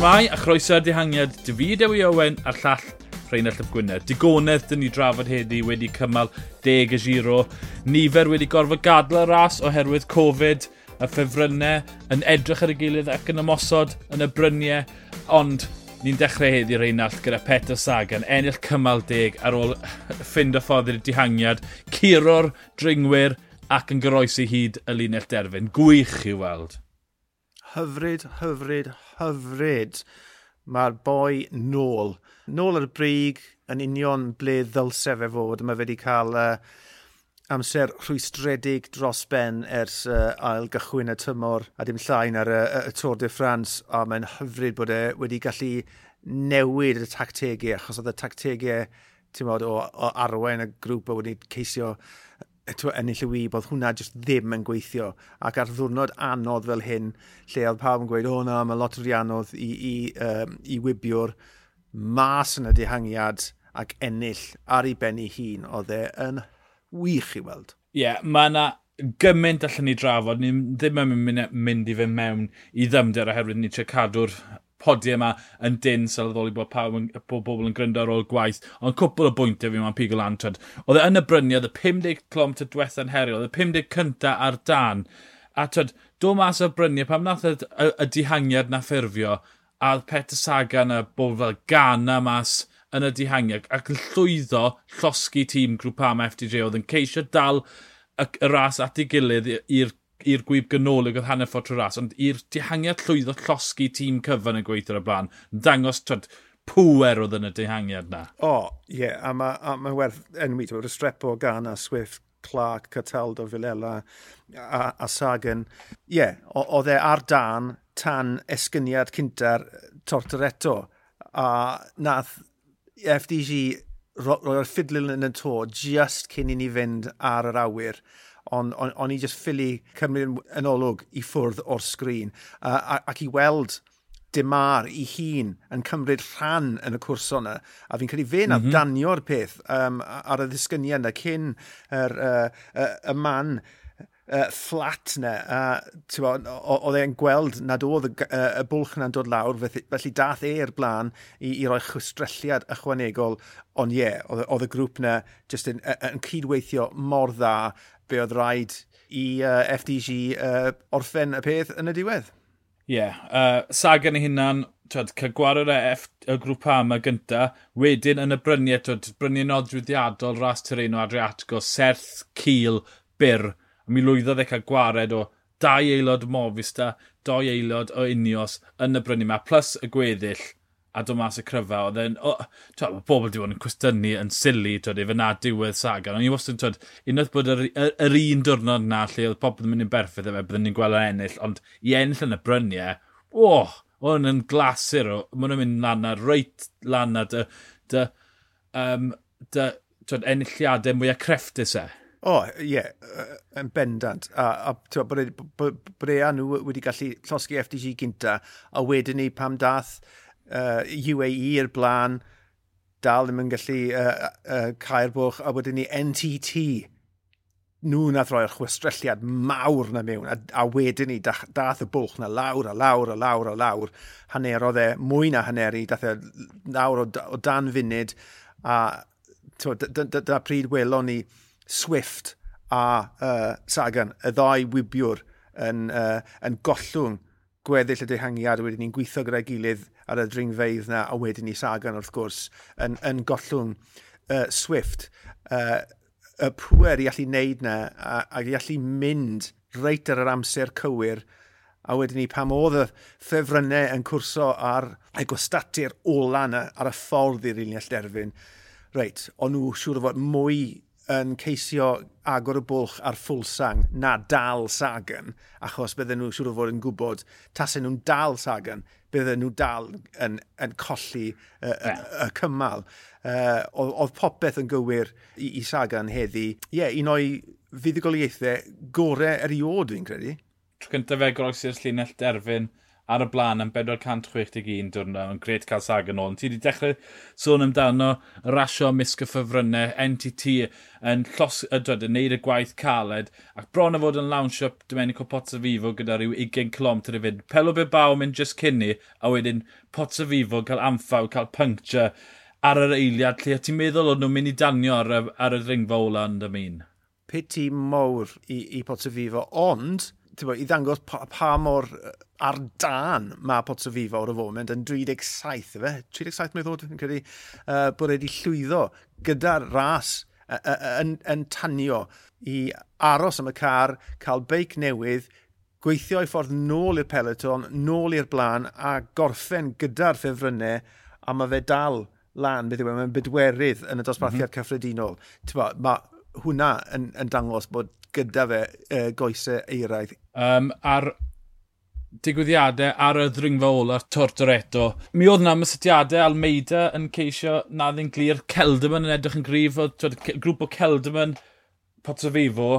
Shmai a chroeso'r dihangiad David Ewi Owen a'r llall Rheinald Ap Gwynedd. Digonedd dyn ni drafod heddi wedi cymal 10 y giro. Nifer wedi gorfod gadl y ras oherwydd Covid, y ffefrynnau, yn edrych ar y gilydd ac yn ymosod yn y bryniau. Ond ni'n dechrau heddi Rheinald gyda Peter Sagan, ennill cymal 10 ar ôl ffind o ffordd i'r dihangiad, curo'r dringwyr ac yn goroesi hyd y linell derfyn. Gwych i weld hyfryd, hyfryd, hyfryd. Mae'r boi nôl. Nôl ar y brig yn union ble ddylse fe fod. Mae fe wedi cael uh, amser rhwystredig dros ben ers uh, ail gychwyn y tymor a dim llain ar y, y, Tôr Tour de France a mae'n hyfryd bod e wedi gallu newid y tactegau achos oedd y tactegau mod, o, o arwain y grŵp a wedi ceisio ennill y wyb, oedd hwnna jyst ddim yn gweithio. Ac ar ddwrnod anodd fel hyn, lle oedd pawb yn gweud, o na, mae lot o rianodd i, i, um, i wybio'r mas yn y dihangiad ac ennill ar ei ben ei hun, oedd e yn wych i weld. Ie, yeah, mae yna gymaint allan ni drafod, ni ddim yn mynd i fe mewn i ddymder oherwydd ni tre cadw'r podiau yma yn dyn sylweddoli bod pawb yn, bod bobl yn gryndo ar ôl gwaith. Ond cwpl o bwyntiau fi ma'n pigo lan. Oedd e yn y bryniau, oedd y e 50 clom ty yn heriol, oedd y 50 cynta ar dan. A twyd, do mas o'r bryniau, pam nath y, y, y dihangiad na ffurfio, a oedd Peter Sagan a bobl fel Gana mas yn y dihangiad, ac yn llwyddo llosgi tîm grŵp am FDJ oedd yn ceisio dal y, y ras at ei gilydd i'r i'r gwyb ganolig oedd hanner ffordd trwy ras, ond i'r dihangiad llwyddo llosgi tîm cyfan y gweithio'r y blaen, dangos twyd, pwer oedd yn y dihangiad na. O, oh, ie, yeah, a mae ma werth enwi, ti'n Restrepo, Gana, Swift, Clark, Cataldo, Villela a, a Sagan. Ie, yeah, oedd e ar dan tan esgyniad cynta'r Tortoretto. A nath FDG roi'r ffidlil yn y to just cyn i ni fynd ar yr awyr ond on, on i just ffili cymryd yn olwg i ffwrdd o'r sgrin uh, ac i weld Dimar i hun yn cymryd rhan yn y cwrs yna. A fi'n credu fe na mm -hmm. danio'r peth um, ar y ddisgyniau yna cyn yr, uh, uh, y man uh, fflat na. Uh, oedd e'n gweld nad oedd y, uh, y bwlch yna'n dod lawr, felly, dath e'r blaen i, i roi chwistrelliad ychwanegol. Ond ie, yeah, oedd y grŵp na jyst yn, yn cydweithio mor dda be oedd rhaid i uh, FDG uh, orffen y peth yn y diwedd. Ie, yeah, uh, sagan ei hunan, twyd, cael gwared y, F, y grŵp A yma gynta, wedyn yn y bryniau, twyd, bryniau nodwyddiadol, ras Tereno Adriatico, serth, cil, byr. A mi lwyddodd e cael gwared o dau aelod Movista, dau aelod o Unios yn y bryniau yma, plus y gweddill a dod mas y cryfa, oedd e'n, oh, twyd, mae pobl wedi bod yn cwestiynu yn sili, twyd, efo na diwedd saga. Ond i wastad, twyd, unwaith bod yr, yr, yr, un diwrnod na, lle oedd pobl yn mynd i'n berffaith efo, byddwn ni'n gweld ennill, ond i ennill yn y bryniau, o, oh, o'n yn glasur, o, maen nhw'n mynd lan ar, reit lan ar dy, dy, um, dy, twyd, enilliadau mwyaf crefftus e. O, oh, ie, yeah, yn bendant. A, a twa, bod, e, bod, bod e a nhw wedi gallu llosgu FDG gynta, a wedyn ni pam dath uh, UAE i'r blaen, dal ddim yn gallu uh, uh, cael bwch, a wedyn ni NTT, nhw na roi'r chwestrelliad mawr na mewn, a, a wedyn ni dach, dath y bwch na lawr a lawr a lawr a lawr. Hanerodd e mwy na haneri, dath e lawr o, o dan funud, a da pryd welon ni Swift a uh, Sagan, y ddau wybiwr yn, uh, yn gollwng gweddill y dehangiad, wedyn ni'n gweithio gyda'i gilydd ar y dringfeidd na, a wedyn ni Sagan wrth gwrs yn, yn gollwng uh, Swift. Uh, y pwer i allu wneud na, a, a i allu mynd reit ar yr amser cywir, a wedyn ni pam oedd y ffefrynnau yn cwrso ar y gwastatur olan ar y ffordd i'r unell derfyn, reit, ond nhw siŵr o fod mwy yn ceisio agor y bwlch ar ffwlsang na dal Sagan, achos bydden nhw siŵr o fod yn gwybod tasau nhw'n dal Sagan, bydden nhw dal yn, yn colli y, y, y cymal. Uh, oedd popeth yn gywir i, i Sagan heddi. Ie, yeah, un o'i fuddugoliaethau gorau erioed, fi'n credu. Tro cyntaf fe groes i'r llinell derfyn, ar y blaen am 461 diwrnod, yn gret cael sag yn ôl. Ti wedi dechrau sôn amdano rasio misg y ffefrynnau, NTT yn llos ydwyd yn neud y gwaith caled, ac bron a fod yn lawnsio Domenico Pozzovivo gyda rhyw 20 km i fynd. Pelo Bilbao mynd just cynni, a wedyn Pozzovivo cael amffaw, cael puncture ar yr eiliad lle ti'n meddwl o'n nhw'n mynd i danio ar, ar y ringfa ola yn dymun? Piti mowr i, i Pozzovivo, ond bo, i ddangos pa, pa mor ar dan mae Potso Fifa o'r foment yn 37, efe? 37 mae'n ddod, yn credu, uh, bod wedi llwyddo gyda'r ras uh, uh, yn, yn tanio i aros am y car, cael beic newydd, gweithio i ffordd nôl i'r peleton, nôl i'r blaen, a gorffen gyda'r ffefrynnau, a mae fe dal lan, beth yw e, mae'n bydwerydd yn y dosbarthiad mm -hmm. cyffredinol. Mae hwnna yn, yn dangos bod gyda fe uh, goesau eiraidd. Um, ar digwyddiadau ar y ddringfa ola, Tortoretto. Mi oedd yna mysydiadau Almeida yn ceisio na ddyn glir. Celderman yn edrych yn grif, oedd grŵp o Celderman Potsofifo,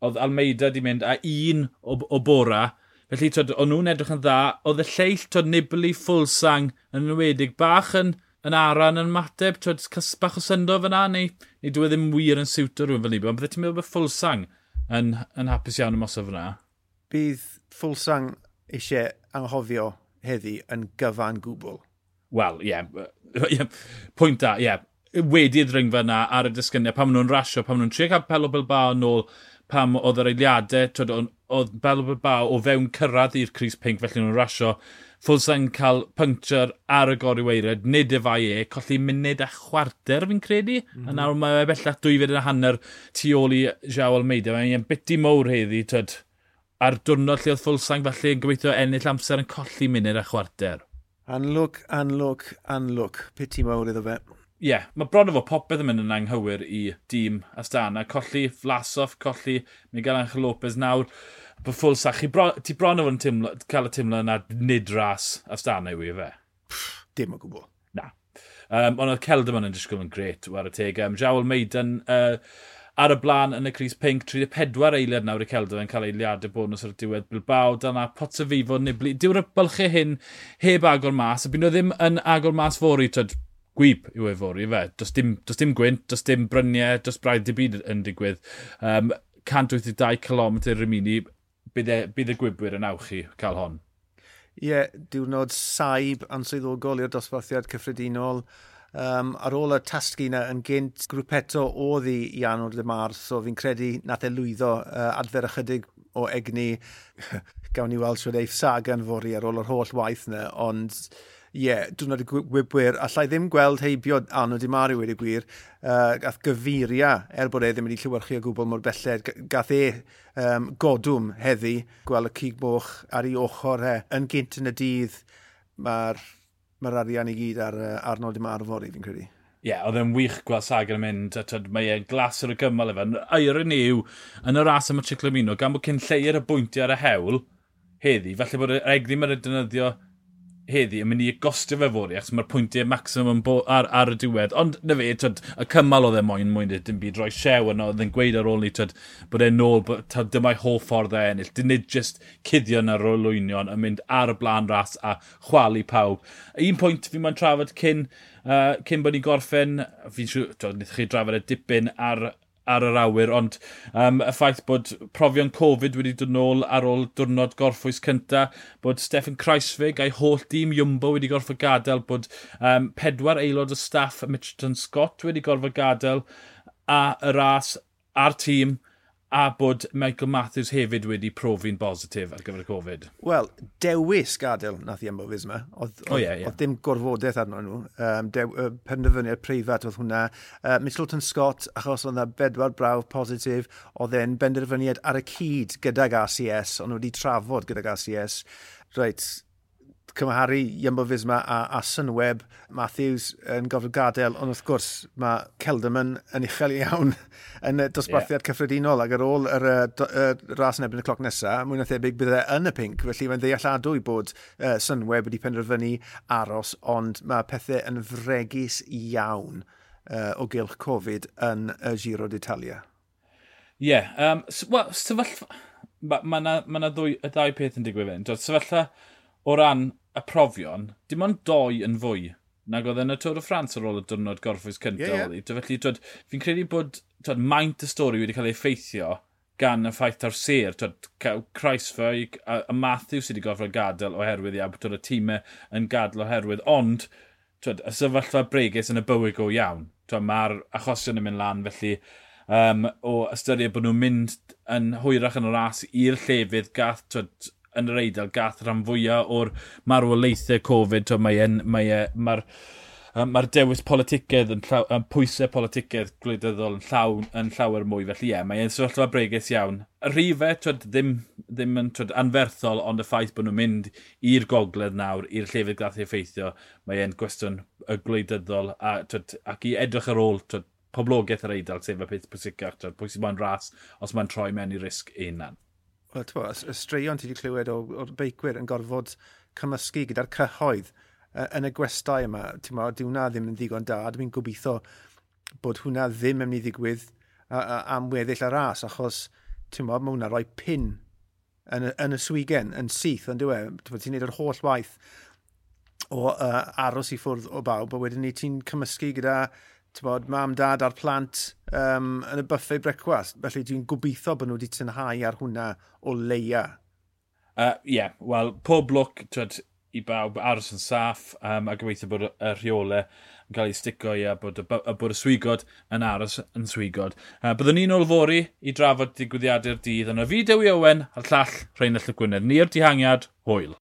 oedd Almeida di mynd, a un o, o bora. Felly, twyd, o'n nhw'n edrych yn dda. Oedd y lleill, twyd, Nibli, Fulsang, yn ymwedig bach yn, yn aran yn mateb, twyd, bach o syndo fyna, neu, neu dwi e ddim wir yn siwto rhywun fel ni. Ond byddai ti'n meddwl bod Fulsang yn, yn hapus iawn ymos o fyna. Bydd Fulsang eisiau anghofio heddi yn gyfan gwbl. Wel, ie. Yeah, yeah, pwynt da, ie. Yeah. Wedi'r ringfa yna ar y disgyniau, pam nhw'n rasio, pam nhw'n trio cael pelo Bilbao nôl, pam oedd yr eiliadau, twyd, oedd Bilbao o fewn cyrraedd i'r Cris Pink, felly nhw'n rasio. Fulsan cael puncture ar y gori weired, nid y fai e, colli munud a chwarter fi'n credu. Mm -hmm. A nawr mae e bellach dwy fyd yn y hanner tu ôl i Jao Almeida. Mae'n biti mowr heddi, twyd, ar diwrnod lle oedd Fulsan falle yn gobeithio ennill amser yn colli munud a chwarter. Anlwg, anlwg, anlwg. Piti mowr iddo fe yeah, mae bron o fo popeth yn mynd yn anghywir i dîm Astana. Colli Vlasov, colli Miguel Angel Lopez nawr. Bo ffwl sach, bro, ti bron o fo'n cael y teimlo yna nid ras Astana yw i fe? Dim o gwbl. Na. Um, ond oedd Celdamon yn disgwyl yn gret, war y teg. Um, Jawl Meidan uh, ar y blaen yn y Cris Pink, 34 eiliad nawr i Celdamon yn cael eiliadau bonus ar y diwedd Bilbao, dyna fifo Nibli. Dyw'r bylchau hyn heb agor mas, a byd nhw ddim yn agor mas fori, tyd, gwyb yw efori fe. Does dim, does dim gwynt, does dim bryniau, does braidd i byd yn digwydd. Um, 182 km yr bydd, e, bydd y gwybwyr yn awch i cael hon. Ie, yeah, diwrnod saib answyddogol i'r dosbarthiad cyffredinol. Um, ar ôl y tasgu yna yn gynt grwpeto oedd i Ian o'r Dymar, so fi'n credu nath e lwyddo uh, adfer ychydig o egni. Gawn ni weld sy'n eich sagan fori ar ôl yr holl waith yna, ond ie, yeah, dwi'n y wybwyr, allai ddim gweld heibio Anno Di Mari wedi gwir, uh, gath gyfuria er bod e ddim wedi llywyrchu o gwbl mor belled, gath e um, godwm heddi gweld y cig boch ar ei ochr he. Yn gynt yn y dydd, mae'r ma arian i gyd ar uh, Arno Di Marfor fori, fi'n credu. Ie, yeah, oedd e'n wych gweld Sagan yn mynd, a tyd, mae e'n glas ar y gymal efo. Eirin yw, yn y ras am y Ciclamino, gan bod cyn lleir y bwyntiau ar y hewl, heddi, falle bod yr egni mae'r defnyddio heddi yn mynd i gostio fe fori, achos mae'r pwyntiau maximum ar, ar y diwedd. Ond na fe, twyd, y cymal oedd e moyn mwyn dim byd roi siew yno, oedd e'n gweud ar ôl ni twyd, bod e'n nôl, twyd, dyma'i hoff ffordd e ennill. Dyn nid jyst cuddio yn yr olwynion yn mynd ar y blaen ras a chwalu pawb. Un pwynt fi mae'n trafod cyn, uh, cyn bod ni gorffen, fi'n siŵr, twyd, chi drafod y dipyn ar ar yr awyr, ond um, y ffaith bod profion Covid wedi dod nôl ar ôl diwrnod gorffwys cynta, bod Stefan Kreisfig a'i holl dîm Jumbo wedi gorfod gadael, bod um, pedwar aelod o staff Mitchelton Scott wedi gorfod gadael, a y ras a'r tîm a bod Michael Matthews hefyd wedi profi'n bositif ar gyfer y Covid. Wel, dewis gadael nath i am Bofisma. Oedd, oedd, oh, yeah, yeah. dim gorfodaeth arno nhw. Um, dew, uh, penderfyniad preifat oedd hwnna. Uh, Mitchelton Scott, achos oedd yna bedwar brawf positif, oedd e'n benderfyniad ar y cyd gydag RCS, ond wedi trafod gydag RCS. Reit, cymharu Jumbo Fisma a, a Sunweb, Matthews yn gofod gadael, ond wrth gwrs mae Celderman yn uchel iawn yn y dosbarthiad yeah. cyffredinol ac ar ôl yr, yr, yr ras yn ebyn y cloc nesaf, mwy na thebyg bydd e yn y pink, felly mae'n ddealladwy bod uh, Sunweb wedi penderfynu aros, ond mae pethau yn fregus iawn uh, o gylch Covid yn y Giro d'Italia. Ie, yeah, um, well, sefyllfa... Mae yna ma, ma, na, ma na ddwy, y ddau peth yn digwydd fynd. Sefyllfa o ran y profion, dim ond doi yn fwy nag oedd yn y Tôr o Ffrans ar ôl y diwrnod gorffwys cyntaf yeah, yeah. Felly, twyd, fi'n credu bod twyd, maint y stori wedi cael ei effeithio gan y ffaith ar ser. Twyd, Christfeig a, a Matthew sydd wedi gorfod gadael oherwydd i bod y tîmau yn gadael oherwydd. Ond, twyd, y sefyllfa bregus yn y bywyd go iawn. Mae'r achosion yn mynd lan, felly um, o ystyried bod nhw'n mynd yn hwyrach yn y ras i'r llefydd gath twyd, yn yr eidl gath rhan fwyaf o'r marwolaethau Covid. Mae'r mae e, mae mae'r dewis politicedd yn llaw, yn pwysau politicedd gwleidyddol yn, llaw, yn llawer mwy. Felly ie, yeah, mae'n sefyllfa bregus iawn. Y rhifau twyd, ddim, ddim yn twyd, anferthol, ond y ffaith bod nhw'n mynd i'r gogledd nawr, i'r llefydd gath ei effeithio, mae'n gwestiwn y gwleidyddol a, twyd, ac i edrych ar ôl twyd, poblogaeth yr eidl, sef y peth pwysicach, twyd, pwy sy'n rhas os mae'n troi mewn i risg unan wel, y straeon ti wedi clywed o'r beicwyr yn gorfod cymysgu gyda'r cyhoedd uh, yn y gwestai yma. Ti'n ma, di hwnna ddim yn ddigon da, a dwi'n gobeithio bod hwnna ddim yn mynd i ddigwydd am weddill y ras, achos ti'n ma, mae hwnna rhoi pin yn, yn y swigen, yn syth, ond dwi'n e? ti'n neud yr holl waith o uh, aros i ffwrdd o bawb, a wedyn ni ti'n cymysgu gyda bod, mam, dad a'r plant um, yn y buffet brecwast. Felly dwi'n gobeithio bod nhw wedi tynhau ar hwnna o leia. Ie, uh, yeah, wel, pob lwc i bawb aros yn saff um, a gobeithio bod y rheolau yn cael ei stico i a bod a bod y swigod yn aros yn swigod. Uh, byddwn ni'n ôl fori i drafod digwyddiadau'r dydd yna fi Dewi Owen a'r llall Rheinald Llywgwynydd. Ni'r dihangiad, hwyl.